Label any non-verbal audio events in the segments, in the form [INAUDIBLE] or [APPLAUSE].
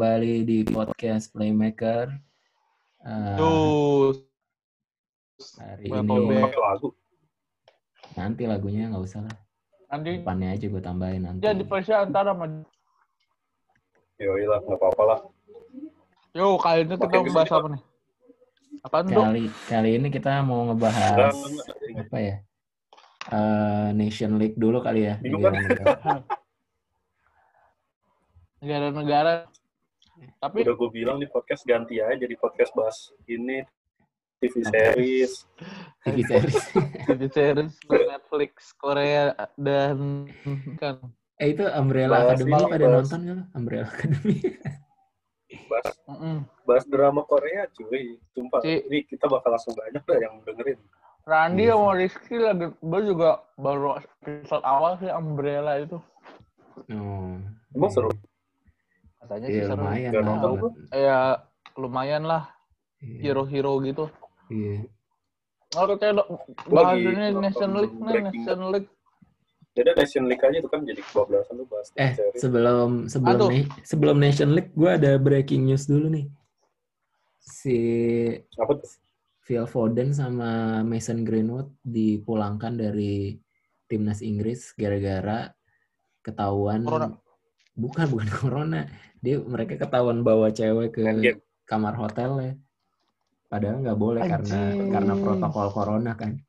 Kembali di podcast Playmaker. Uh, Tuh, hari ini lagu. nanti lagunya nggak usah lah. nanti Depannya aja gue tambahin nanti. dia di Persia antara sama Yoi lah, nggak apa-apa lah. Yo, kali ini kita bahas apa nih? Apaan tuh? Kali kali ini kita mau ngebahas apa ya? Eh, Nation League dulu kali ya. Bingung kan? Negara-negara. Tapi Udah gue bilang di podcast ganti aja jadi podcast bahas ini TV series. [LAUGHS] TV series. [LAUGHS] TV series Netflix Korea dan kan eh itu Umbrella Bahas Academy ini, lo pada bahas- nonton nggak? Umbrella Academy. [LAUGHS] Bahas, bahas drama Korea cuy. Sumpah, Si- ini kita bakal langsung banyak dah yang dengerin. Randy Iya sama Rizky lagi baru juga baru episode awal sih Umbrella itu. Oh. Emang seru? Katanya Iya sih seru. lumayan lah. Ya lumayan lah Iya. hero-hero gitu. Iya. Oh, kita Gua bahas ini Nation League nih, Nation League. Jadi Nation League aja tuh kan jadi kebablasan tuh bahas Eh, series. sebelum sebelum Aduh. nih sebelum Nation League gue ada breaking news dulu nih. Si Apa tuh? Phil Foden sama Mason Greenwood dipulangkan dari timnas Inggris gara-gara ketahuan Corona. Bukan bukan [LAUGHS] corona. Dia mereka ketahuan bawa cewek ke game. kamar hotel ya. Padahal nggak boleh karena Anjing. karena protokol corona kan. [LAUGHS]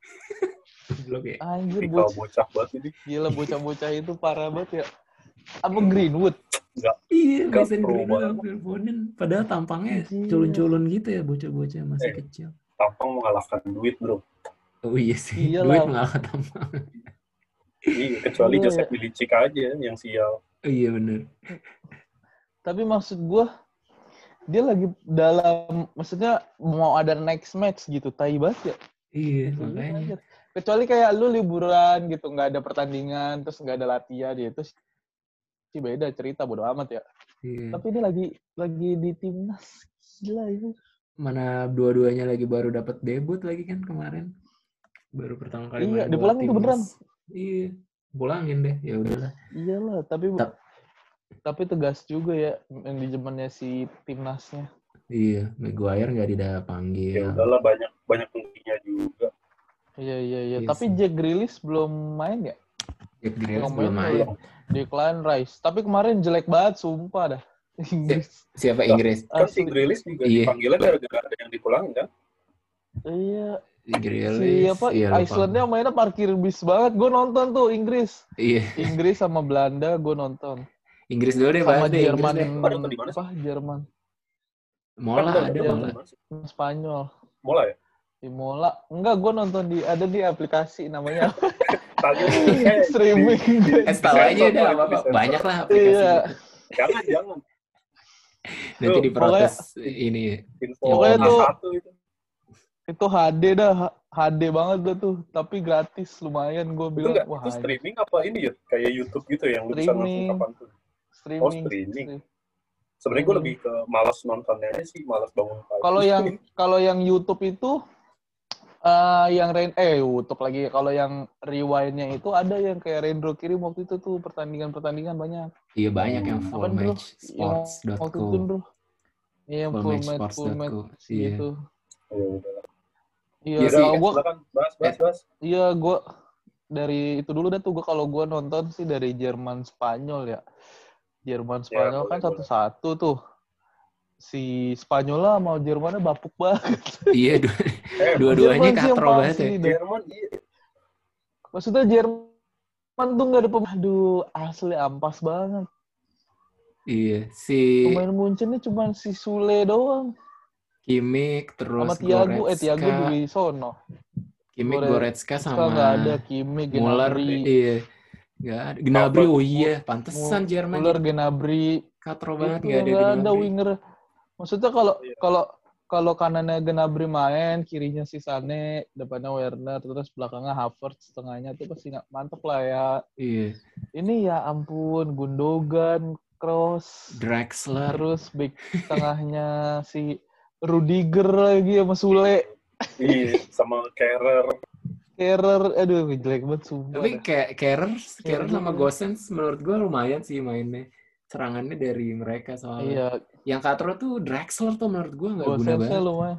Ya. Anjir, bocah, bocah banget ini. gila bocah-bocah itu parah banget ya. Apa Greenwood? Iya, Nggak Mason Greenwood. Padahal tampangnya Anjir. culun-culun gitu ya bocah-bocah masih Eh. kecil. Tampang mengalahkan duit bro. Oh iya sih, Iyalah. duit mengalahkan tampang. Iya, kecuali Iya, Joseph Milicik aja yang sial. Iya bener. Tapi maksud gua dia lagi dalam maksudnya mau ada next match gitu, tai banget ya. Iya, makanya. Kecuali kayak lu liburan gitu, nggak ada pertandingan, terus nggak ada latihan gitu. sih beda cerita bodo amat ya. Iya. Tapi ini lagi lagi di timnas. Gila ini. Mana dua-duanya lagi baru dapat debut lagi kan kemarin. Baru pertama kali Iya, dipulangin tuh timnas. beneran. Iya, pulangin deh. Ya udahlah. Iyalah, tapi Tap- tapi tegas juga ya manajemennya si timnasnya. Iya, Maguire nggak tidak Ya panggil. udahlah banyak banyak pentingnya juga. Iya iya iya. Iya Tapi. Jack Grealish belum main ya? Jack Grealish belum main. Declan Rice. Tapi kemarin jelek banget, sumpah dah. Inggris. Siapa Inggris? Kan si. Grealish juga Iya. dipanggilnya gara-gara ada yang dipulangin kan? Iya. Grealish. Si apa? Iya. Icelandnya mainnya parkir bis banget. Gue nonton tuh Inggris. Iya, Inggris sama Belanda gue nonton. Inggris dulu deh, Sama deh. Jerman. Inggris? Apa? Jerman. Mola ada nonton mola. di mana sih? Spanyol. Mola ya? Di Mola. Enggak, gue nonton di ada di aplikasi namanya [LAUGHS] [LAUGHS] eh, streaming. Eh, tahu aja udah apa apa. Disensor. Banyak lah aplikasi. Iya. Jangan, jangan. Nanti diprotes ini. Pokoknya tuh- A1 itu. Itu HD dah, HD banget dah tuh. Tapi gratis lumayan gue Itu bilang. enggak, Wah, itu streaming apa ini ya? Kayak YouTube gitu yang lu bisa nonton Streaming. kapan tuh. streaming. Oh, streaming. Sebenarnya gue Hmm. lebih ke malas nontonnya aja sih, malas bangun pagi. Kalau yang [LAUGHS] kalau yang YouTube itu eh yang rain eh YouTube lagi kalau yang rewind-nya itu ada yang kayak Rendro kirim waktu itu tuh pertandingan-pertandingan banyak. Iya banyak yang Apa waktu itu fullmatchsports.co. bro. Iya, yang full match, full match Iya. gitu. Ya udah. Iya, Udah, sih. kalau gua silakan bahas, bahas, bahas. iya gua dari itu dulu dah tuh gua kalau gua nonton sih dari Jerman Spanyol ya. Jerman Spanyol kan boleh, boleh. satu-satu tuh. Si Spanyol lah mau Jermannya bapuk banget. [LAUGHS] Iya, dua- Eh, dua-duanya katro banget ya. Jerman, iya. Maksudnya Jerman tuh nggak ada pemain. Aduh, asli ampas banget. Iya, si Pemain Munchen cuma si Sule doang. Kimmich terus sama Tiago. Eh, Tiago Goretzka. di sono. Kimmich, Gore- Goretzka Sama nggak ada Kimi, Muller. Iya. Nggak ada. Gnabry, oh iya. Pantesan Jerman Muller, Gnabry. katro banget Itu nggak ada nggak ada winger. Maksudnya kalau Iya. kalau kalau kanannya Gnabry main, kirinya si Sane, depannya Werner, terus belakangnya Havertz, tengahnya tuh pasti nggak mantep lah ya. Iya. Ini ya ampun, Gundogan, Kroos, Draxler. terus back [LAUGHS] tengahnya si Rudiger lagi sama Sule, Iya, sama Kerrer. Kerrer, aduh jelek banget sumpah. Tapi dah. kayak Kerrer, Kerrer Iya, sama. Gosens menurut gue lumayan sih mainnya. serangannya dari mereka soalnya. Iya, Yang katro tuh Drexler tuh menurut gue nggak guna Gosensnya banget. lumayan.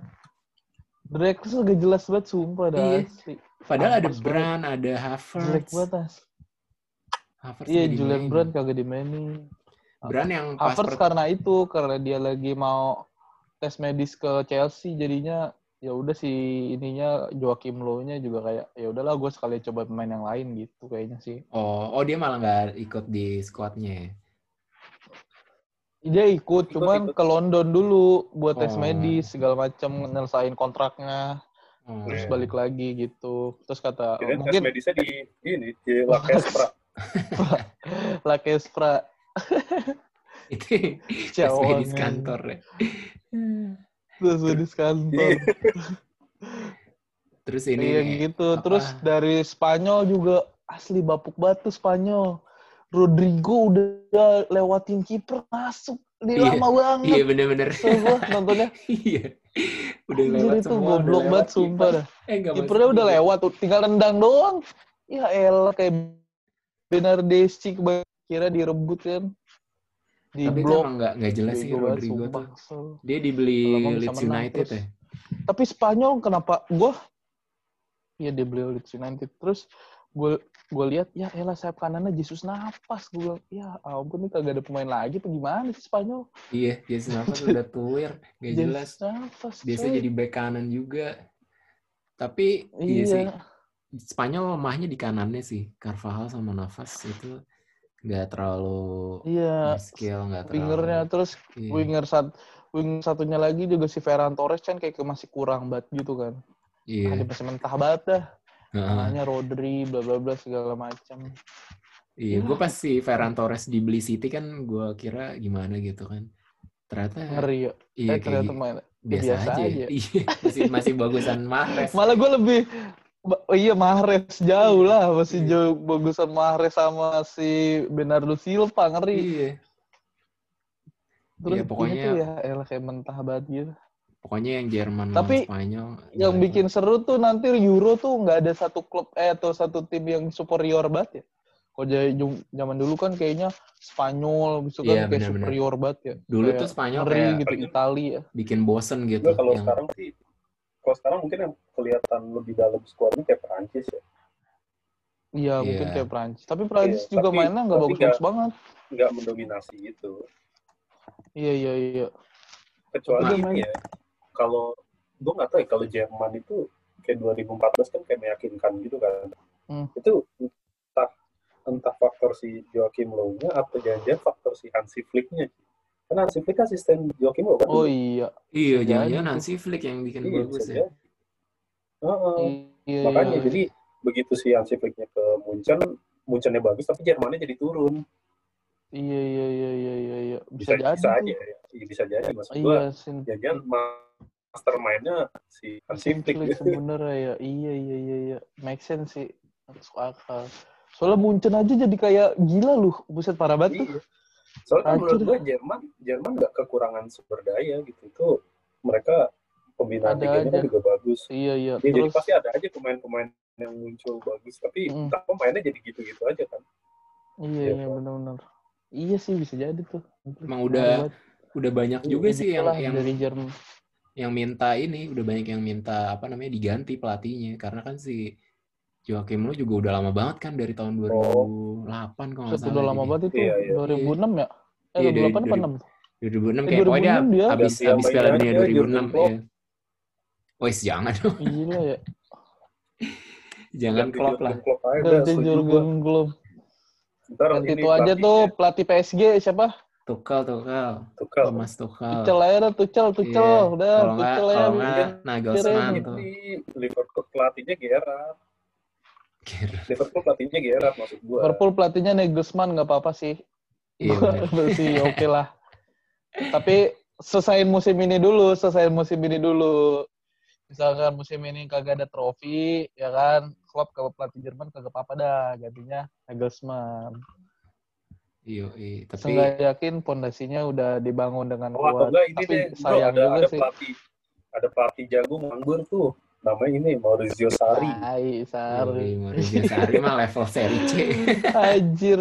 Drexler gak jelas banget sumpah dah Iya. asli. Padahal ada banget. Brand, ada Jelek Havertz. banget as. Havertz Iya, Julian. Brand kagak dimainin. Brand yang pas Havertz per- karena itu karena dia lagi mau tes medis ke Chelsea jadinya ya udah si ininya Joachim Low-nya juga kayak ya udahlah gue sekali coba pemain yang lain gitu kayaknya sih. Oh, oh dia malah nggak ikut di squadnya. ya? Dia ikut, Ikut, cuman ikut. ke London dulu buat tes Oh. medis segala macam nyelesain kontraknya Oh. terus Iya. balik lagi gitu. Terus kata Kirain tes mungkin medisnya di ini di La Kespra. [LAUGHS] Lakespra Itu medis kantor ya. terus medis kantor. Terus ini Iya gitu. apa? Terus dari Spanyol juga asli bapuk batu Spanyol. Rodrigo udah lewatin kiper masuk. Dia Iya. lama banget. Iya bener-bener. Sumpah nontonnya. [LAUGHS] Iya. Udah Anjir lewat itu semua. goblok banget sumpah dah. Eh Kipernya udah juga. lewat tinggal rendang doang. Ya elah kayak Bernardeschi kira direbut kan. Di Tapi itu blok. emang nggak nggak jelas sih Rodrigo tuh. Dia dibeli Leeds United terus. ya. Tapi Spanyol kenapa gue Iya dia beli Leeds United terus gue gue lihat ya elah sayap kanannya Jesus Navas gue bilang ya ampun nih kagak ada pemain lagi apa gimana sih Spanyol Iya, Jason Navas udah tuir, nggak jelas. Jesus Navas Biasa jadi back kanan juga. Tapi iya, sih, iya Spanyol lemahnya di kanannya sih. Carvajal sama Navas itu nggak terlalu iya skill, nggak terlalu. wingernya terus Iya. winger sat wing satunya lagi juga si Ferran Torres kan kayak masih kurang banget gitu kan Iya. ada masih mentah banget dah namanya Rodri bla bla bla segala macam Iya, gue pas si Ferran Torres dibeli City kan gue kira gimana gitu kan. Ternyata ngeri ya iya eh ternyata main biasa, biasa aja. aja. Iya, masih masih bagusan [LAUGHS] Mahrez. Malah gue lebih oh iya Mahrez jauh lah masih Iya. jauh bagusan Mahrez sama si Bernardo Silva ngeri. Iya. Terus Iya, pokoknya- ini tuh ya elah kayak mentah banget gitu. Pokoknya yang Jerman Tapi Spanyol Yang jelek bikin seru tuh nanti Euro tuh nggak ada satu klub eh atau satu tim yang superior banget ya. Kalau zaman dulu kan kayaknya Spanyol gitu kan Iya, kayak benar-benar. superior banget ya. Dulu Kayak tuh Spanyol ngeri kayak gitu Italia ya. bikin bosen gitu. Kalau yang sekarang sih kalau sekarang mungkin yang kelihatan lebih dalam skuadnya kayak Prancis ya. Iya, mungkin Iya. kayak Prancis. Tapi Prancis Iya, juga tapi- mainnya nggak bagus-bagus banget. Nggak mendominasi gitu. Iya, iya, iya. Kecuali ini main. ya, kalau gue nggak tahu ya kalau Jerman itu kayak 2014 kan kayak meyakinkan gitu kan. Hmm. Itu entah entah faktor si Joachim Low-nya atau jangan-jangan faktor si Hansi Flick-nya. Karena Hansi Flick asisten Joachim Low kan. Oh iya. Iya, jangan-jangan Hansi Flick yang bikin Iya, bagus bisa ya. jadi. Heeh. Iya, Makanya iya. jadi begitu si Hansi Flick-nya ke Munchen, Munchennya bagus tapi Jermannya jadi turun. Iya, iya, iya, iya, iya, iya. Bisa, Bisa, jadi. bisa aja ya. Iya, bisa jadi maksud Iya, gua. sin. Jangan mastermind-nya si Hansi Flick. Flick sebenarnya ya. Iya, iya, iya, iya. Make sense sih. Masuk akal. Soalnya Munchen aja jadi kayak gila loh. Buset parah banget tuh. Soalnya kan menurut gue Jerman, Jerman nggak kekurangan sumber daya gitu. Itu mereka pembinaan Ada liganya kan juga bagus. Iya, iya. Ya, jadi Terus pasti ada aja pemain-pemain yang muncul bagus. Tapi Mm. entah pemainnya jadi gitu-gitu aja kan. iya, Iya, iya, kan? benar-benar. Iya sih bisa jadi tuh. Emang udah udah banyak juga Iya, sih yang yang dari Jerman. yang minta ini, udah banyak yang minta apa namanya diganti pelatihnya karena kan si Joachim Low juga udah lama banget kan dari tahun 2008 kalau nggak salah. udah lama banget itu. Iya, iya. 2006 ya? Eh, Iya, 2008 apa dari- 6? 2006 Eh, kayak pokoknya dia 2006 dia. habis Ganti habis Piala Dunia aja, 2006 Jurgen Klopp. ya. Wes jangan dong, Gila ya. [LAUGHS] jangan klop lah. Udah, Ganti Jurgen. Klopp. Ganti ini itu aja tuh pelatih PSG siapa? Tuchel, Tuchel, Tuchel. Thomas Tuchel. Tuchel aja dah, Tuchel, Tuchel. Iya. Udah, Kalau nggak, Tuchel aja. kalau nggak Nagelsmann tuh. Ini Liverpool pelatihnya Gerrard. Liverpool pelatihnya Gerrard maksud gua. Liverpool pelatihnya Nagelsmann nggak apa-apa sih. Iya. [LAUGHS] Berarti oke lah. Tapi selesaiin musim ini dulu, selesaiin musim ini dulu. Misalkan musim ini kagak ada trofi, ya kan? Klopp ke pelatih Jerman kagak apa-apa dah, gantinya Nagelsmann. Iya, iya. Tapi Seenggak yakin pondasinya udah dibangun dengan Oh, atau kuat. enggak ini Tapi deh, bro, sayang ada, juga ada sih. pelatih ada pelatih jago nganggur tuh. Namanya ini Maurizio Sarri. Hai, Sari. Maurizio Sarri mah level seri C. [LAUGHS] Anjir.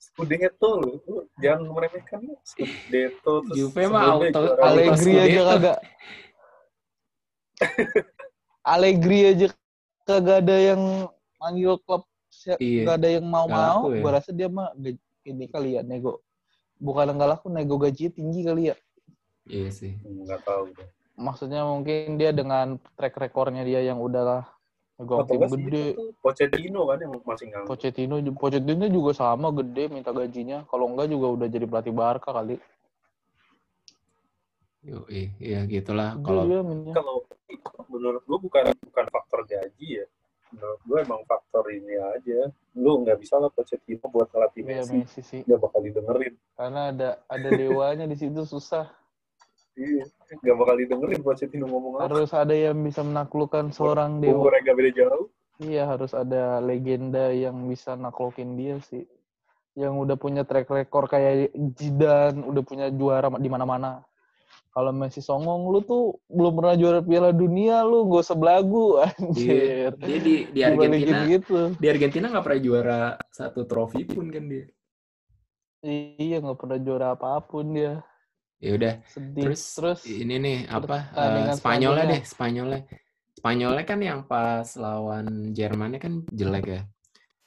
Scudetto lu, lu jangan meremehkan lu. Scudetto terus Juve mah auto- Allegri aja kagak. [LAUGHS] Allegri aja kagak ada yang manggil klub Iya. nggak ada yang mau Nggak mau. laku ya. Gua rasa dia mah ini kali ya nego. Bukan nggak laku, nego gajinya tinggi kali ya. Iya sih. Nggak tahu deh. Maksudnya mungkin dia dengan track recordnya dia yang udahlah nego Atau tim gede. itu tuh Pochettino kan yang masih nganggur. Pochettino, Pochettino juga sama gede minta gajinya. Kalau enggak juga udah jadi pelatih Barca kali. Yo, iya gitulah kalau. Kalau menurut gua bukan bukan faktor gaji ya. Menurut gua emang faktor ini aja. Lu nggak bisa lah Pochettino buat ngelatih Iya Messi. Messi sih. Nggak bakal didengerin. Karena ada ada dewanya di situ susah. Iya. Nggak bakal didengerin Pochettino ngomong apa. Harus ada yang bisa menaklukkan seorang dewa. Umurnya nggak beda jauh. Iya harus ada legenda yang bisa naklukin dia sih. Yang udah punya track record kayak Zidane, udah punya juara di mana-mana. Kalau Messi songong lu tuh belum pernah juara Piala Dunia lu gak usah belagu [LAUGHS] Iya. anjir. dia di di Dibalikin Argentina gitu. di Argentina nggak pernah juara satu trofi pun kan dia. Iya nggak pernah juara apa pun dia. Ya udah. Terus, Terus, ini nih apa eh, Spanyolnya deh, Spanyolnya. Spanyolnya kan yang pas lawan Jermannya kan jelek ya.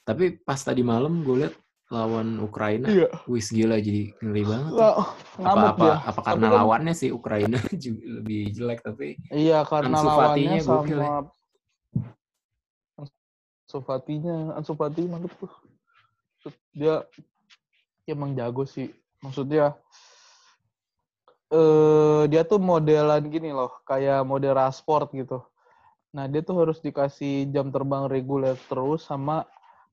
Tapi pas tadi malam gue liat lawan Ukraina, iya. wis gila jadi ngeri banget. Apa apa apa Tapi karena kan- lawannya sih Ukraina [LAUGHS] juga lebih jelek tapi Iya karena Ansu lawannya Fatinya gokil ya. sama Ansu Fatinya, Ansu Fati mantep tuh. Dia emang jago sih. Maksudnya eh dia tuh modelan gini loh, kayak model Rashford gitu. Nah, dia tuh harus dikasih jam terbang reguler terus sama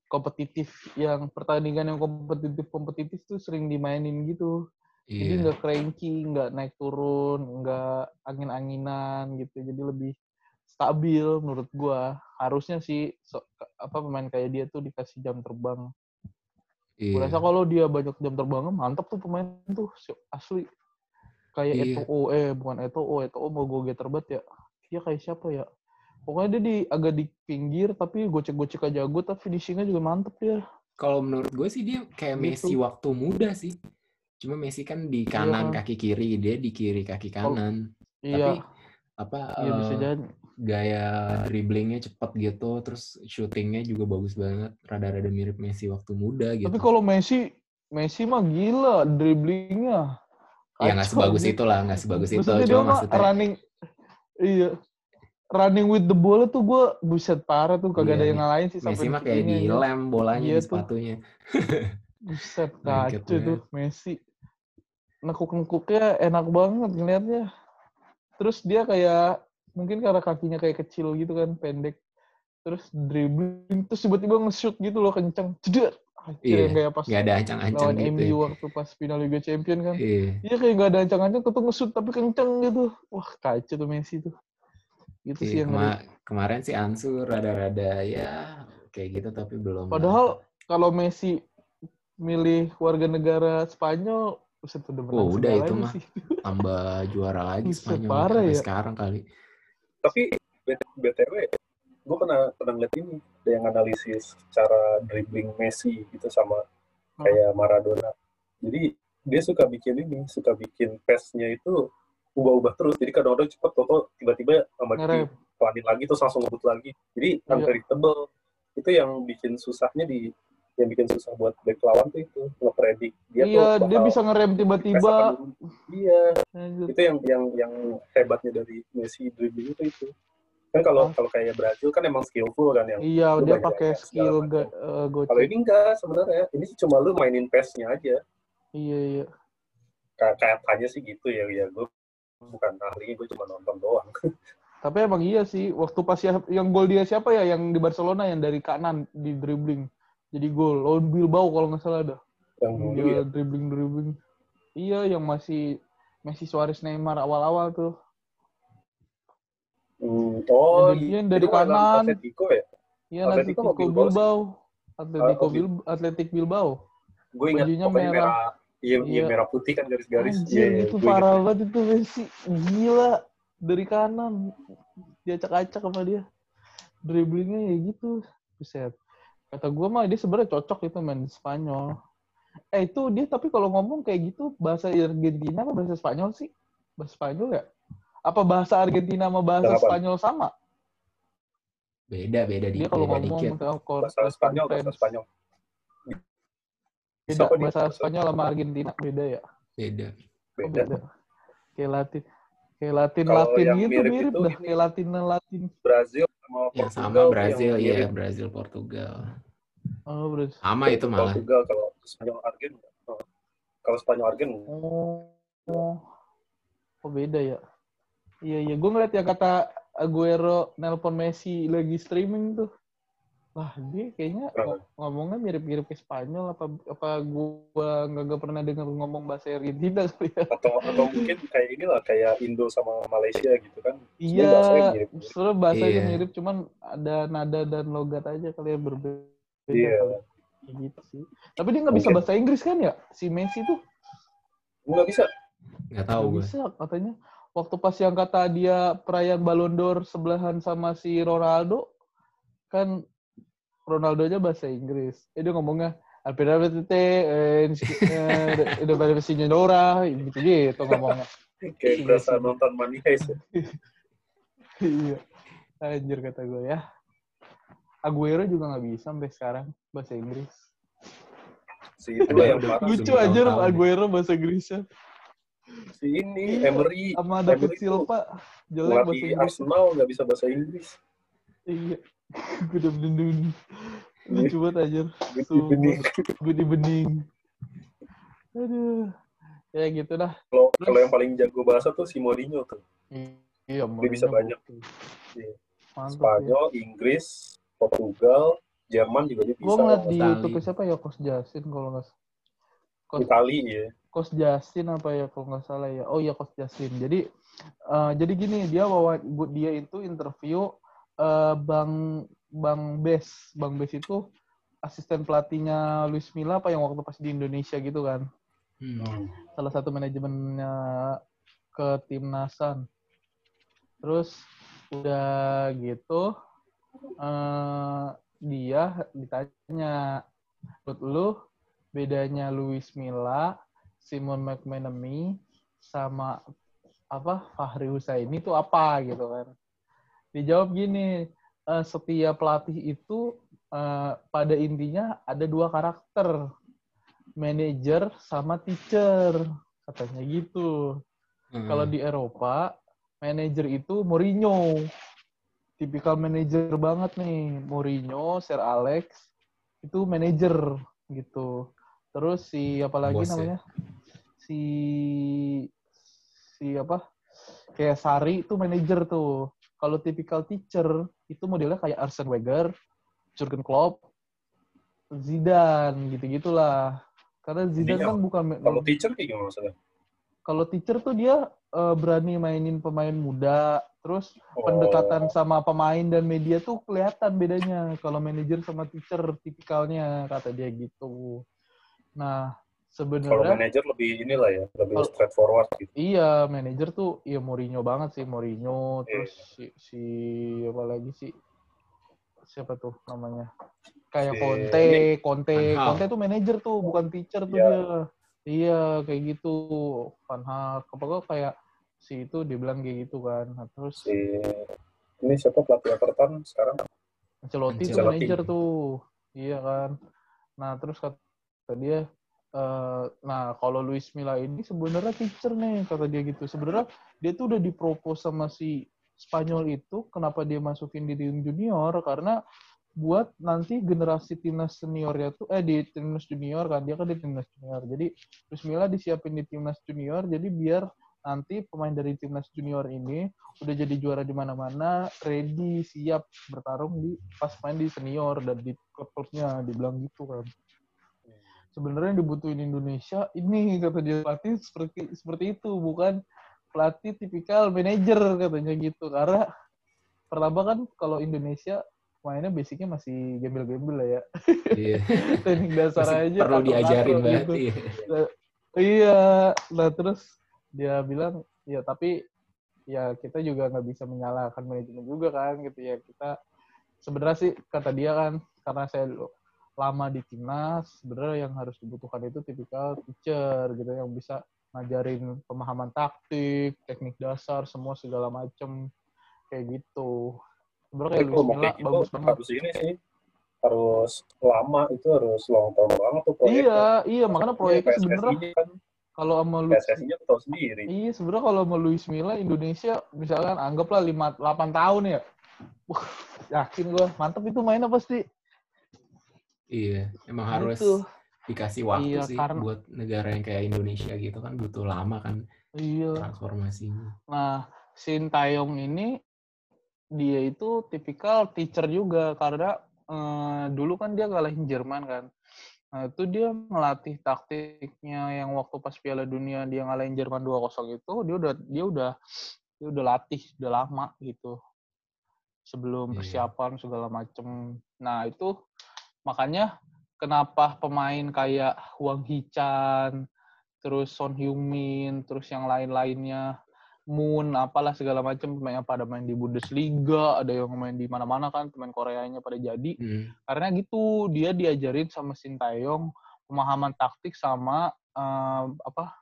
kompetitif yang pertandingan yang kompetitif kompetitif tuh sering dimainin gitu. Jadi iya. nggak cranky, nggak naik turun, nggak angin-anginan gitu. Jadi lebih stabil menurut gua. Harusnya sih so- apa pemain kayak dia tuh dikasih jam terbang. Iya. rasa kalau dia banyak jam terbangnya mantap tuh pemain tuh asli. Kayak Iya. Eto'o eh bukan Eto'o, Eto'o mau gue terbat ya. Dia kayak siapa ya? Pokoknya dia di agak di pinggir tapi gocek-gocek aja jago tapi finishingnya juga mantep dia. Kalau menurut gue sih dia kayak Gitu. Messi waktu muda sih. Cuma Messi kan di kanan kan. kaki kiri, dia di kiri kaki kanan. Iya, Apa iya bisa eh, jadi. gaya dribblingnya cepet gitu, terus shootingnya juga bagus banget, rada-rada mirip Messi waktu muda gitu. Tapi kalau Messi, Messi mah gila dribblingnya. Ya nggak sebagus itu lah, nggak sebagus itu. Maksudnya Cuma maksudnya running, iya, running with the ball tuh gue buset parah tuh kagak Iya, ada yang ngalahin sih Messi mah kayak ya. dilem bolanya Iya di sepatunya. Buset [LAUGHS] kacau tuh Messi. Nekuk-nekuknya enak banget ngeliatnya. Terus dia kayak mungkin karena kakinya kayak kecil gitu kan, pendek. Terus dribbling, terus tiba-tiba nge-shoot gitu loh kencang. Ceder. Anjir, Iya, kayak pas Nggak ada ancang-ancang lawan gitu. MU ya. waktu pas final Liga Champion kan. Iya. Iya kayak nggak ada ancang-ancang, tuh nge-shoot tapi kenceng gitu. Wah kacau tuh Messi tuh. Gitu sih Iya, yang kema- ngeri. kemarin sih Ansu rada-rada ya kayak gitu tapi belum. Padahal kalau Messi milih warga negara Spanyol, buset udah menang Oh, udah itu mah. sih. [LAUGHS] tambah juara lagi Spanyol parah sampai ya. sekarang kali. Tapi BTW, pernah pernah ngeliat ini, ada yang analisis cara dribbling Messi gitu sama kayak Maradona. Jadi dia suka bikin ini, suka bikin pass-nya itu ubah-ubah terus. Jadi kadang-kadang cepet, toto tiba-tiba sama dia pelanin lagi terus langsung ngebut lagi. Jadi Iya. unpredictable. Itu yang bikin susahnya di yang bikin susah buat back lawan tuh itu ngepredik dia iya, tuh dia bisa ngerem tiba-tiba. Iya, itu yang yang yang hebatnya dari Messi dribbling itu itu kan kalau Oh. kalau kayak Brazil kan emang skillful kan yang Iya, dia pakai skill ga, eh, kalau ini enggak sebenarnya ini sih cuma lu mainin pass-nya aja Iya, iya. kayak kayak tanya sih gitu ya ya gue bukan ahli gue cuma nonton doang [LAUGHS] Tapi emang iya sih, waktu pas ya, yang gol dia siapa ya yang di Barcelona yang dari kanan di dribbling. Jadi gol. Lawan Bilbao kalau nggak salah ada. yang Dia ya dribbling dribbling. Iya, yang masih Messi Suarez Neymar awal-awal tuh. Hmm, oh iya dari kanan. Atletico ya Iya, Atletico Atletico Bilbao. Atletico Bil- Bilbao, Atletik Bilbao. gue ingat Bajunya merah. merah iya iya Iya. merah putih kan garis-garis Iya, iya, itu parah banget itu Messi. Gila. Dari kanan. Dia acak-acak sama dia. Dribblingnya ya gitu. Buset. Kata gue mah dia sebenarnya cocok itu main di Spanyol. Eh itu dia tapi kalau ngomong kayak gitu bahasa Argentina apa bahasa Spanyol sih? Bahasa Spanyol ya? Apa bahasa Argentina sama bahasa Kenapa? Spanyol sama? Beda, beda Dia dikit. kalau Beda ngomong dikit. bahasa Spanyol bahasa. Spanyol Beda Siapa dia? bahasa Spanyol sama Argentina beda ya? Beda. Oh, beda beda. Kayak Latin. Kayak Latin Kalau Latin yang gitu mirip mirip, itu dah kayak Latin Latin. Brazil sama Ya, Portugal sama tuh Brazil, iya. mirip. Brazil, Portugal. Oh, berarti. Sama itu malah. Portugal kalau Spanyol Argen oh. kalau Spanyol Argen Oh, oh, oh beda ya. Iya iya, gue ngeliat ya kata Aguero nelpon Messi lagi streaming tuh. Wah dia kayaknya ngomongnya mirip-mirip ke Spanyol apa apa gua nggak pernah dengar ngomong bahasa Argentina kali ya. atau atau mungkin kayak inilah kayak Indo sama Malaysia gitu kan Iya, bahasanya sebenarnya bahasanya Iya. mirip, cuman ada nada dan logat aja kali yang berbeda. Iya. kali. Kayak gitu sih. Tapi dia nggak bisa Mungkin. bahasa Inggris kan ya? Si Messi tuh nggak bisa Nggak tahu Nggak gue. bisa katanya. Waktu pas yang kata dia perayaan Ballon d'Or sebelahan sama si Ronaldo, kan Ronaldo aja bahasa Inggris. Eh, dia ngomongnya Alpera tete, [LAUGHS] eh, udah pada senyora, gitu gitu ngomongnya. kayak Iya berasa nonton Money Heist ya. [LAUGHS] Iya, anjir kata gue ya. Aguero juga nggak bisa sampai sekarang bahasa Inggris. yang parah Lucu aja. Aguero bahasa Inggrisnya. Si ini Iya, Emery Sama David Emery tuh Silva jelek bahasa Inggris. Arsenal nggak bisa bahasa Inggris Iya. [LAUGHS] Gue udah bening Lucu banget aja. Sumpah. bening. Gue di bening. Aduh. Ya gitu dah. kalau kalau yang paling jago bahasa tuh si Mourinho tuh Iya, Dia bisa Mourinho banyak. gokil. Iya. Mantap ya. Spanyol Inggris Portugal Jerman juga dia Gue bisa ngeliat di Itali. YouTube siapa ya Kos Jasin kalau nggak Kos, Itali ya Kos Jasin apa ya kalau nggak salah ya. Oh iya Kos Jasin. Jadi eh, jadi gini dia bawa dia itu interview eh, Bang Bang Bes. Bang Bes itu asisten pelatihnya Luis Milla apa yang waktu pas di Indonesia gitu kan. Hmm. salah satu manajemennya ke timnasan. Terus udah gitu eh dia ditanya, menurut lu bedanya Luis Milla, Simon McManamy sama apa Fahri Husaini itu apa gitu kan? Dijawab gini, eh, setiap pelatih itu eh, pada intinya ada dua karakter, manager sama teacher katanya gitu. Hmm. Kalau di Eropa, manajer itu Mourinho. Tipikal manajer banget nih. Mourinho, Sir Alex, itu manajer gitu. Terus si apa lagi Bos ya? namanya? Si si apa? Kayak Sari itu manajer tuh. Kalau tipikal teacher itu modelnya kayak Arsene Wenger, Jurgen Klopp, Zidane gitu-gitulah. Karena Zidane Intinya kan bukan kalau teacher kayak gimana maksudnya kalau teacher tuh dia eh, berani mainin pemain muda, terus Oh, pendekatan sama pemain dan media tuh kelihatan bedanya kalau manajer sama teacher tipikalnya kata dia gitu. Nah, kalau sebenarnya manajer lebih inilah ya lebih Kalau- straightforward gitu iya manajer tuh ya Mourinho banget sih Mourinho, Iya. terus si, si apa lagi sih siapa tuh namanya kayak Si- Conte, Conte, Van Hal. Conte tuh manajer tuh bukan teacher tuh Iya. dia. Iya kayak gitu, Van Hal. Pokoknya kayak si itu dibilang kayak gitu kan. Nah, terus si ini siapa pelatih Everton sekarang Ancelotti tuh Ancelotti. manajer tuh, iya kan. Nah terus kata dia, eh, nah kalau Luis Milla ini sebenarnya teacher nih kata dia gitu. Sebenarnya dia tuh udah dipropose sama si Spanyol itu, kenapa dia masukin di tim junior? Karena buat nanti generasi timnas seniornya tuh, eh di timnas junior kan, dia kan di timnas junior. Jadi Luis Milla disiapin di timnas junior, jadi biar nanti pemain dari timnas junior ini udah jadi juara di mana-mana, ready, siap bertarung di pas main di senior dan di klub-klubnya, dibilang gitu kan. Sebenarnya dibutuhin Indonesia ini kata dia pelatih seperti seperti itu, bukan pelatih tipikal manajer katanya gitu. Karena pertama kan kalau Indonesia mainnya basicnya masih gembel-gembel lah ya. Iya. [LAUGHS] Teknik dasar Masih aja. perlu diajarin banget. gitu. Iya. Iya, nah terus dia bilang, ya tapi ya kita juga nggak bisa menyalahkan manajemen juga kan gitu ya kita sebenarnya sih kata dia kan karena saya lama di timnas, sebenarnya yang harus dibutuhkan itu tipikal teacher gitu yang bisa ngajarin pemahaman taktik, teknik dasar, semua segala macem kayak gitu. Sebenarnya kayak kayak gitu bagus banget. harus ini sih harus lama itu harus long term banget tuh proyeknya. Iya, iya makanya proyeknya PSSI sebenarnya kan kalau sama Luis PSSI-nya tuh tahu sendiri. Iya, sebenarnya kalau sama Luis Milla Indonesia misalkan anggaplah 5 8 tahun ya. Wah, yakin gua mantep itu mainnya pasti. Iya, emang harus Gitu. dikasih waktu Iya, sih karena- buat negara yang kayak Indonesia gitu kan butuh lama kan Iya. transformasinya. Nah, Shin Taeyong ini dia itu tipikal teacher juga karena eh, dulu kan dia ngalahin Jerman kan. Nah, itu dia ngelatih taktiknya yang waktu pas Piala Dunia dia ngalahin Jerman 2-0 itu dia udah dia udah dia udah latih udah lama gitu. Sebelum Iya. persiapan segala macem. Nah, itu makanya kenapa pemain kayak Huang Hichan, terus Son Heung-min, terus yang lain-lainnya Moon, apalah segala macam pemain yang pada main di Bundesliga, ada yang main di mana-mana kan, pemain Koreanya pada jadi. Hmm. Karena gitu, dia diajarin sama Shin Taeyong pemahaman taktik sama eh, apa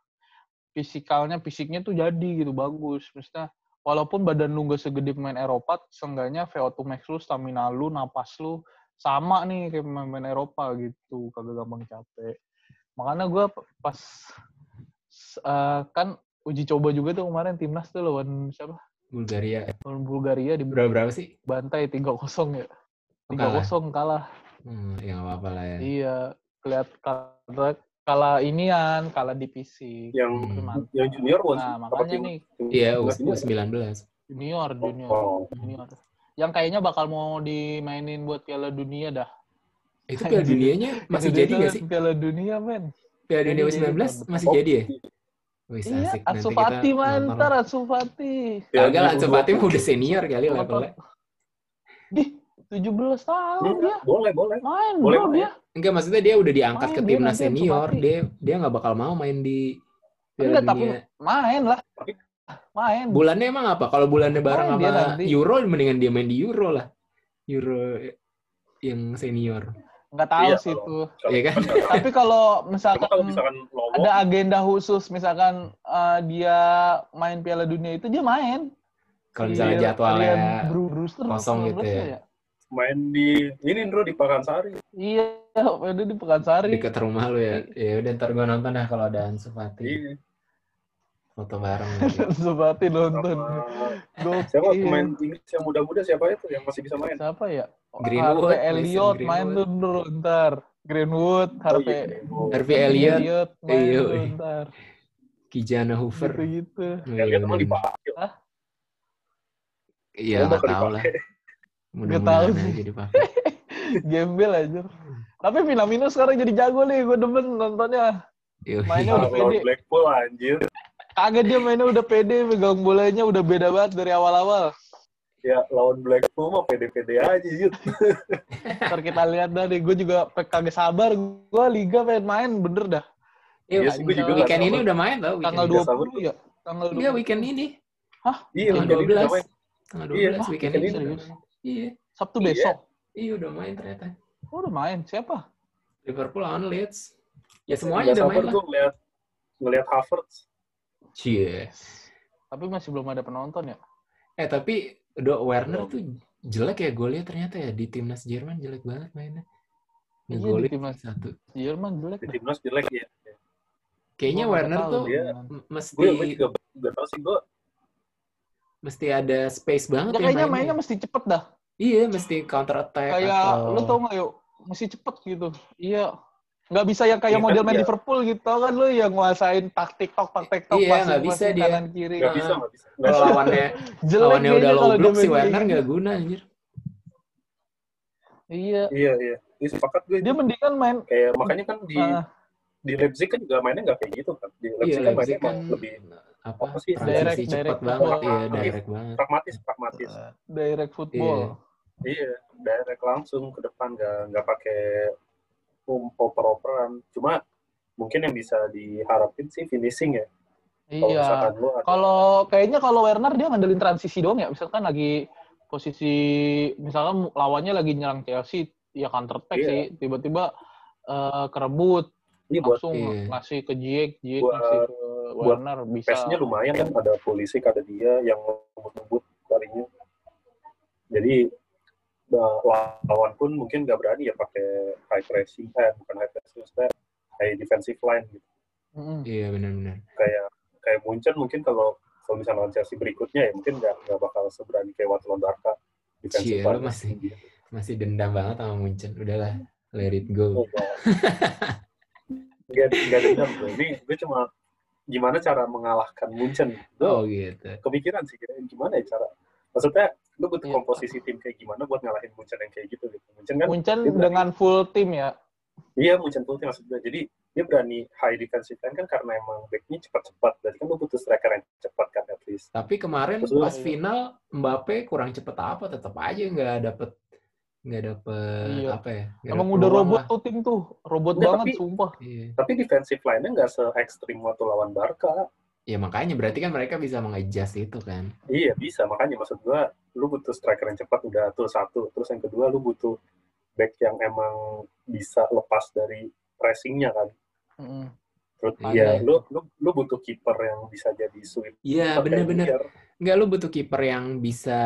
fisikalnya, fisiknya tuh jadi gitu bagus. Maksudnya walaupun badan lu gak segede pemain Eropa, seenggaknya VO2 max lu, stamina lu, napas lu sama nih kayak pemain-pemain Eropa gitu, kagak gampang capek. Makanya gue pas eh, kan uji coba juga tuh kemarin timnas tuh lawan siapa? Bulgaria. Lawan Bulgaria di Berapa berapa sih? bantai 3-0 ya. Kalah. 3-0 kalah. Hmm, ya nggak apa-apa lah ya. Iya, kelihat kalah, kalah inian, kalah di fisik. Yang Hmm. yang junior Nah? Apa makanya nih Iya, U- junior? U19. junior, junior, Oh, junior. Yang kayaknya bakal mau dimainin buat Piala Dunia dah. Itu Piala [LAUGHS] Dunianya masih jadi nggak sih? Piala Dunia, men. Piala Dunia Jadi, jadi U19 tahun masih jadi ya? Wih, Iya, asik. Nanti Fati kita man, nonton ntar lah. Ansu Fati. Kagak lah, Ansu U20. Fati mah udah senior kali levelnya. Di 17 tahun dia. boleh, boleh. Main, Boleh bro, dia. Enggak, maksudnya dia udah diangkat Main ke timnas senior. Dia dia nggak bakal mau main di Piala Enggak, tapi main lah. Tapi- Main. Bulannya emang apa? Kalau bulannya bareng Main dia sama nanti. Euro, mendingan dia main di Euro lah. Euro yang senior. Nggak tahu Iya, sih itu. Iya kan? Tapi kalau misalkan kalau misalkan ada agenda khusus, misalkan eh, dia main Piala Dunia itu dia main. Kalau misalnya Ryan jadwalnya Brewster, kosong gitu Brewster ya. main di ini Bro di Pakansari. Iya, ada di Pekansari. deket rumah lu ya. Ya udah ntar gua nonton dah kalau ada Ansu Fati. Iya. Foto bareng. [LAUGHS] gitu. Sebati nonton. Sama siapa Gokil. pemain Inggris yang muda-muda siapa itu yang masih bisa main? Siapa ya? Greenwood, Harvey Elliott Mason main Greenwood. dulu ntar. Greenwood, Oh, Harvey iya. Harvey Elliott, main Iya, dulu iya. ntar. Kijana Hoover. Gitu-gitu. Yang lihat emang dipakai. Iya, nggak tahu lah. Mudah-mudahan tahu. aja dipakai. [LAUGHS] Gembel aja. Tapi Minamino sekarang jadi jago nih, gue demen nontonnya. Mainnya udah pede. Blackpool anjir. Kagak dia mainnya udah pede, pegang bolanya udah beda banget dari awal-awal. Ya lawan Blackpool mah pede-pede aja Yud. [LAUGHS] Ntar kita lihat dah nih, gue juga kagak sabar. Gue liga pengen main, bener dah. Iya, Iya sih, gua juga weekend ini udah main tau. Tanggal Weekend. Nggak 20 ya? Tanggal 20. Iya, weekend ini. Iya, Tanggal weekend ini udah 12. main. Tanggal Iya, 12 weekend weekend ini. udah main. Iya. Sabtu Iya. besok. Iya, udah main ternyata. Oh, udah main. Siapa? Liverpool lawan Leeds. Ya semuanya udah main lah. gue ngeliat ngeliat Havertz. Cie. Tapi masih belum ada penonton ya? Eh tapi udah Werner tuh jelek ya lihat ternyata ya di timnas Jerman jelek banget mainnya. Iya, di timnas. satu. Jerman jelek Di timnas jelek ya. Kayaknya Gua Werner tahu tuh Iya. m- mesti Gue gue juga gak tau sih gue. mesti ada space banget Ya ya kayaknya mainnya. mainnya mesti cepet dah. Iya, mesti counter attack Kayak atau lu tau gak yuk, mesti cepet gitu. Iya. Nggak bisa yang kayak Iya kan, model main iya. Liverpool gitu tau kan lu yang nguasain taktik tok tak tok Iya, nggak bisa dia. kanan kiri. Gak Nah. bisa, gak bisa. Nggak kalau bisa. lawannya [LAUGHS] Jelek lawannya udah low block si Werner gitu. nggak guna anjir. Iya. Iya, iya. Ini sepakat gue. Dia mendingan main Kayak makanya kan di ah, di Leipzig kan juga mainnya nggak kayak gitu kan. Di Iya, Leipzig kan Leipzig mainnya kan lebih apa? apa sih, Transisi direct- cepat direct banget, iya, direct banget. pragmatis, pragmatis. direct football. Iya, direct langsung ke depan nggak nggak pakai oper-operan. Cuma mungkin yang bisa diharapin sih finishing ya. Kalau Iya. Kalau kayaknya kalau Werner dia ngandelin transisi doang ya. Misalkan lagi posisi misalkan lawannya lagi nyerang Chelsea, ya counter attack Iya. sih. Tiba-tiba eh, kerebut Ini buat langsung Iya. ngasih ke Jake Buat- ngasih ke buat Werner bisa. pace-nya lumayan kan ada polisi ada dia yang ngebut-ngebut kalinya jadi uh, lawan pun mungkin nggak berani ya pakai high pressing eh bukan high pressing maksudnya high defensive line gitu. Iya benar-benar. kayak kayak Munchen mungkin kalau kalau misalnya lawan Chelsea berikutnya ya mungkin nggak nggak bakal seberani kayak waktu lawan Barca defensive Cie, lu line masih masih dendam banget sama Munchen. Udahlah, let it go. Gak, gak dendam gue. Ini gue cuma gimana cara mengalahkan Munchen. Oh gitu. kepikiran sih kira gimana ya cara. Maksudnya lu butuh Iya. komposisi tim kayak gimana buat ngalahin Munchen yang kayak gitu gitu. Munchen kan Munchen berani- dengan full tim ya. Iya Munchen full team maksud gue. Jadi dia berani high defensive line kan karena emang backnya cepat-cepat. Berarti kan lu butuh striker yang cepat kan at least. Tapi kemarin Terus lu- pas final Mbappe kurang cepet apa tetap aja nggak dapet nggak dapet Iya. apa ya? Emang udah robot lah. tuh tim tuh. Robot Nggak, banget tapi- sumpah. Iya. Tapi defensive line-nya nggak se-ekstrim waktu lawan Barca. Ya makanya berarti kan mereka bisa mengadjust itu kan. Iya bisa, makanya maksud gua lu butuh striker yang cepat udah tuh satu, terus yang kedua lu butuh back yang emang bisa lepas dari pressingnya kan. Mm-mm. Terus Iya. iya, lu lu lu butuh kiper yang bisa jadi sweep. Iya bener-bener. Enggak lu butuh kiper yang bisa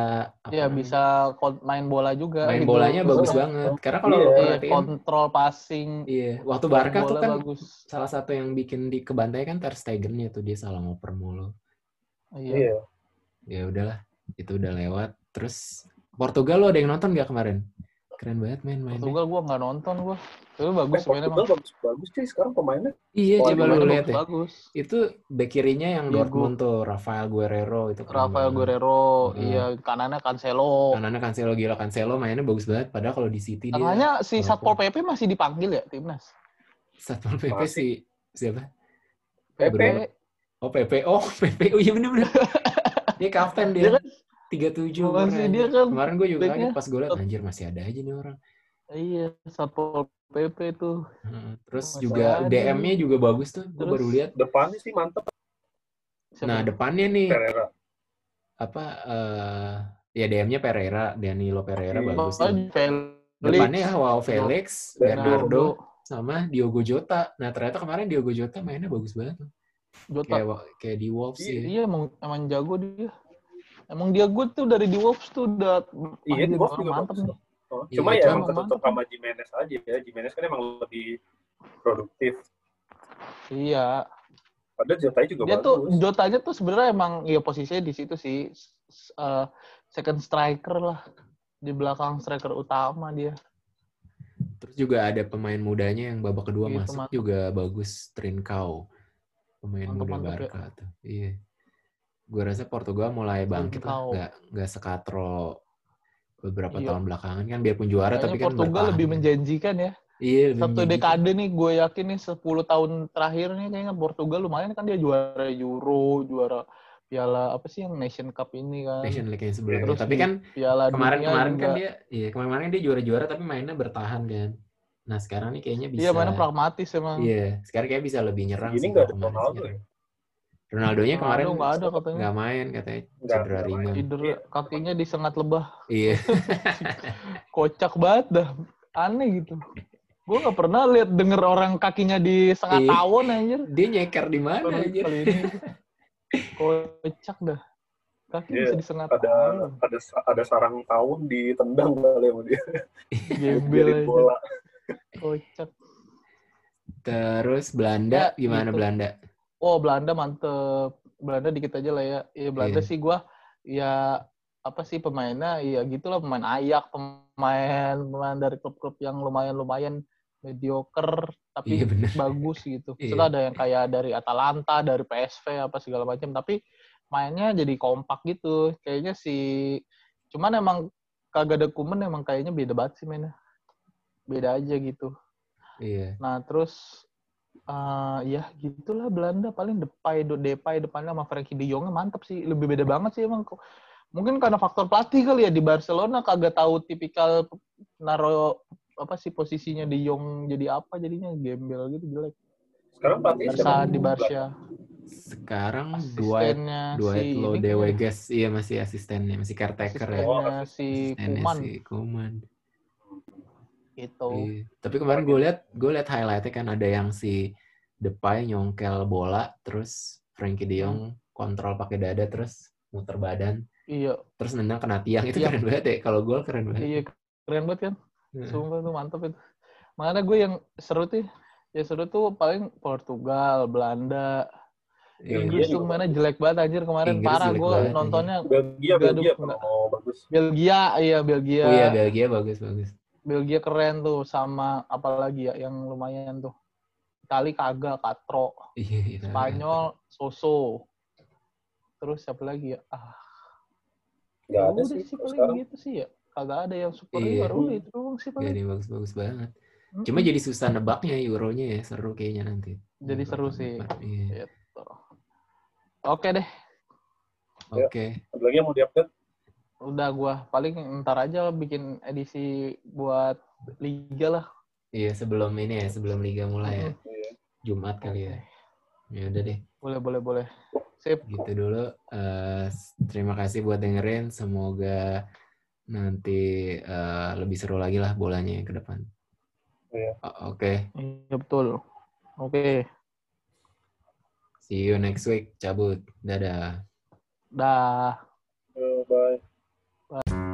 apa Iya bisa main bola juga. main gitu. bolanya bagus kan, banget. Karena kalau Iya, lu Iya, perhatiin, kontrol passing. iya, waktu Barca tuh kan bagus. salah satu yang bikin di kebantai kan Ter Stegen-nya tuh dia salah ngoper mulu. Iya. Iya. Ya udahlah, itu udah lewat. Terus Portugal lo ada yang nonton gak kemarin? Keren banget main mainnya. Portugal gua nggak nonton gua. Tapi Eh, bagus mainnya Portugal bagus bagus cuy sekarang pemainnya. Iya, Oh, coba lu lihat ya. bagus. Itu back kirinya yang Diego. Dortmund tuh, Rafael Guerrero itu. keren Rafael banget. Guerrero, Hmm. iya kanannya Cancelo. Kanannya Cancelo gila Cancelo mainnya bagus banget. Padahal kalau di City dia Tengahnya si Satpol PP masih dipanggil ya timnas. Satpol PP si siapa? PP. Oh PP, oh [LAUGHS] PP, oh iya bener-bener. [LAUGHS] dia kapten Dia dia. kan 37 Masih umurnya, dia kan Kemarin gue juga kaget pas gue liat, anjir masih ada aja nih orang. iya Satpol PP tuh. Heeh. Terus Masih juga ada DM-nya juga bagus tuh. Gue baru lihat. Depannya sih mantep? Nah depannya nih Pereira. apa? eh ya DM-nya Pereira, Danilo Pereira Iya. bagus Oh, tuh. Felix. Depannya ya wow Felix, Bernardo, Bernardo, sama Diogo Jota. Nah ternyata kemarin Diogo Jota mainnya bagus banget. Jota. Kayak kayak di Wolves Iya, ya. Iya emang emang jago dia. Emang dia good tuh dari di Wolves tuh udah Iya, di Wolves juga mantep nih. Oh, Iya, cuma ya cuma emang ketutup sama Jimenez aja ya. Jimenez kan emang lebih produktif. Iya. Padahal Jota juga Dia bagus. tuh Jotanya tuh sebenarnya emang ya posisinya di situ sih eh, second striker lah di belakang striker utama dia. Terus juga ada pemain mudanya yang babak kedua Gitu, masuk mantap. juga bagus, Trincao. Pemain Mantap, muda mantap ya. Barca tuh. Iya. Gue rasa Portugal mulai bangkit lah, nggak nggak sekatro beberapa Iya. tahun belakangan kan biarpun juara Kayaknya tapi kan Portugal bertahan. lebih menjanjikan ya. Iya, lebih Satu menjanjikan. dekade nih gue yakin nih 10 tahun terakhir nih kayaknya Portugal lumayan kan dia juara Euro, juara Piala apa sih yang Nation Cup ini kan. Nation League yang sebelumnya. Terus tapi kan Piala kemarin-kemarin Dunia kan dia iya, kemarin-kemarin dia juara-juara tapi mainnya bertahan kan. Nah, sekarang nih kayaknya bisa Iya mainnya pragmatis emang. Iya, sekarang kayak bisa lebih nyerang Ini sih nggak kalau ada kemarin Ronaldo. Ronaldonya kemarin Ronaldo nggak ada katanya. nggak main katanya cedera ringan. Cedera kakinya disengat lebah. Iya. [LAUGHS] Kocak banget dah. Aneh gitu. Gue nggak pernah lihat denger orang kakinya disengat Iya. tawon anjir. Dia nyeker di mana anjir? kali ini. Kocak dah. Kaki Iya, bisa disengat Ada tawon. ada ada sarang tahun ditendang kali sama dia. [LAUGHS] Gembel bola. Kocak. Terus Belanda Ya, gimana gitu. Belanda? Oh Belanda mantep. Belanda dikit aja lah ya. Iya Belanda Iya. sih gua ya apa sih pemainnya ya gitulah pemain ayak pemain pemain dari klub-klub yang lumayan lumayan mediocre tapi Iya, bener. bagus gitu. Iya. Setelah ada yang kayak dari Atalanta, dari PSV apa segala macam tapi mainnya jadi kompak gitu. Kayaknya si cuman emang kagak ada kumen emang kayaknya beda banget sih mainnya. Beda aja gitu. Iya. Nah, terus eh ya gitulah Belanda paling Depay, Do- Depay depannya sama Frankie De Jong mantap sih. Lebih beda banget sih emang. Mungkin karena faktor pelatih kali ya di Barcelona kagak tahu tipikal naro apa sih posisinya De Jong jadi apa jadinya gembel gitu jelek. Sekarang pelatihnya Barca siapa? di Barca. Sekarang Asistennya Dwight si Lo ini De kayaknya. Weges, iya masih asistennya, masih caretaker ya. Oh, asistennya si Asistennya Kuman. si Kuman. Gitu. Iya. Tapi kemarin gue lihat gue lihat highlightnya kan ada yang si Depay nyongkel bola, terus Frankie De Jong kontrol pakai dada, terus muter badan, Iya, terus nendang kena tiang itu Iya. keren banget ya. Kalau gol keren banget. iya keren banget kan. Heeh. Sumpah tuh mantep itu. Makanya gue yang seru tuh, ya seru tuh paling Portugal, Belanda, Iya, Inggris iya tuh mana jelek banget anjir kemarin Inggris parah gue banget, nontonnya Belgia, Belgia mau bagus. Belgia iya Belgia Oh iya Belgia bagus bagus. Belgia keren tuh sama apalagi ya yang lumayan tuh Itali kagak Katro Iya, iya. Spanyol Soso terus siapa lagi ya ah Nggak ada sih sih kalau paling sekarang. gitu sih ya kagak ada yang superior Iya. udah itu doang sih Gak paling ada yang bagus-bagus banget. Cuma jadi susah nebaknya Euronya ya, seru kayaknya nanti. Jadi seru sih. Iya. Gitu. oke deh Oke. Ada lagi yang mau diupdate? Udah gua paling ntar aja bikin edisi buat liga lah Iya, sebelum ini ya, sebelum liga mulai ya. Jumat kali ya. Ya udah deh, boleh boleh boleh sip gitu dulu. Eh, terima kasih buat dengerin. Semoga nanti eh, lebih seru lagi lah bolanya ke depan. Iya. O- Oke, iya betul oke see you next week. Cabut. Dadah. dah. Bye.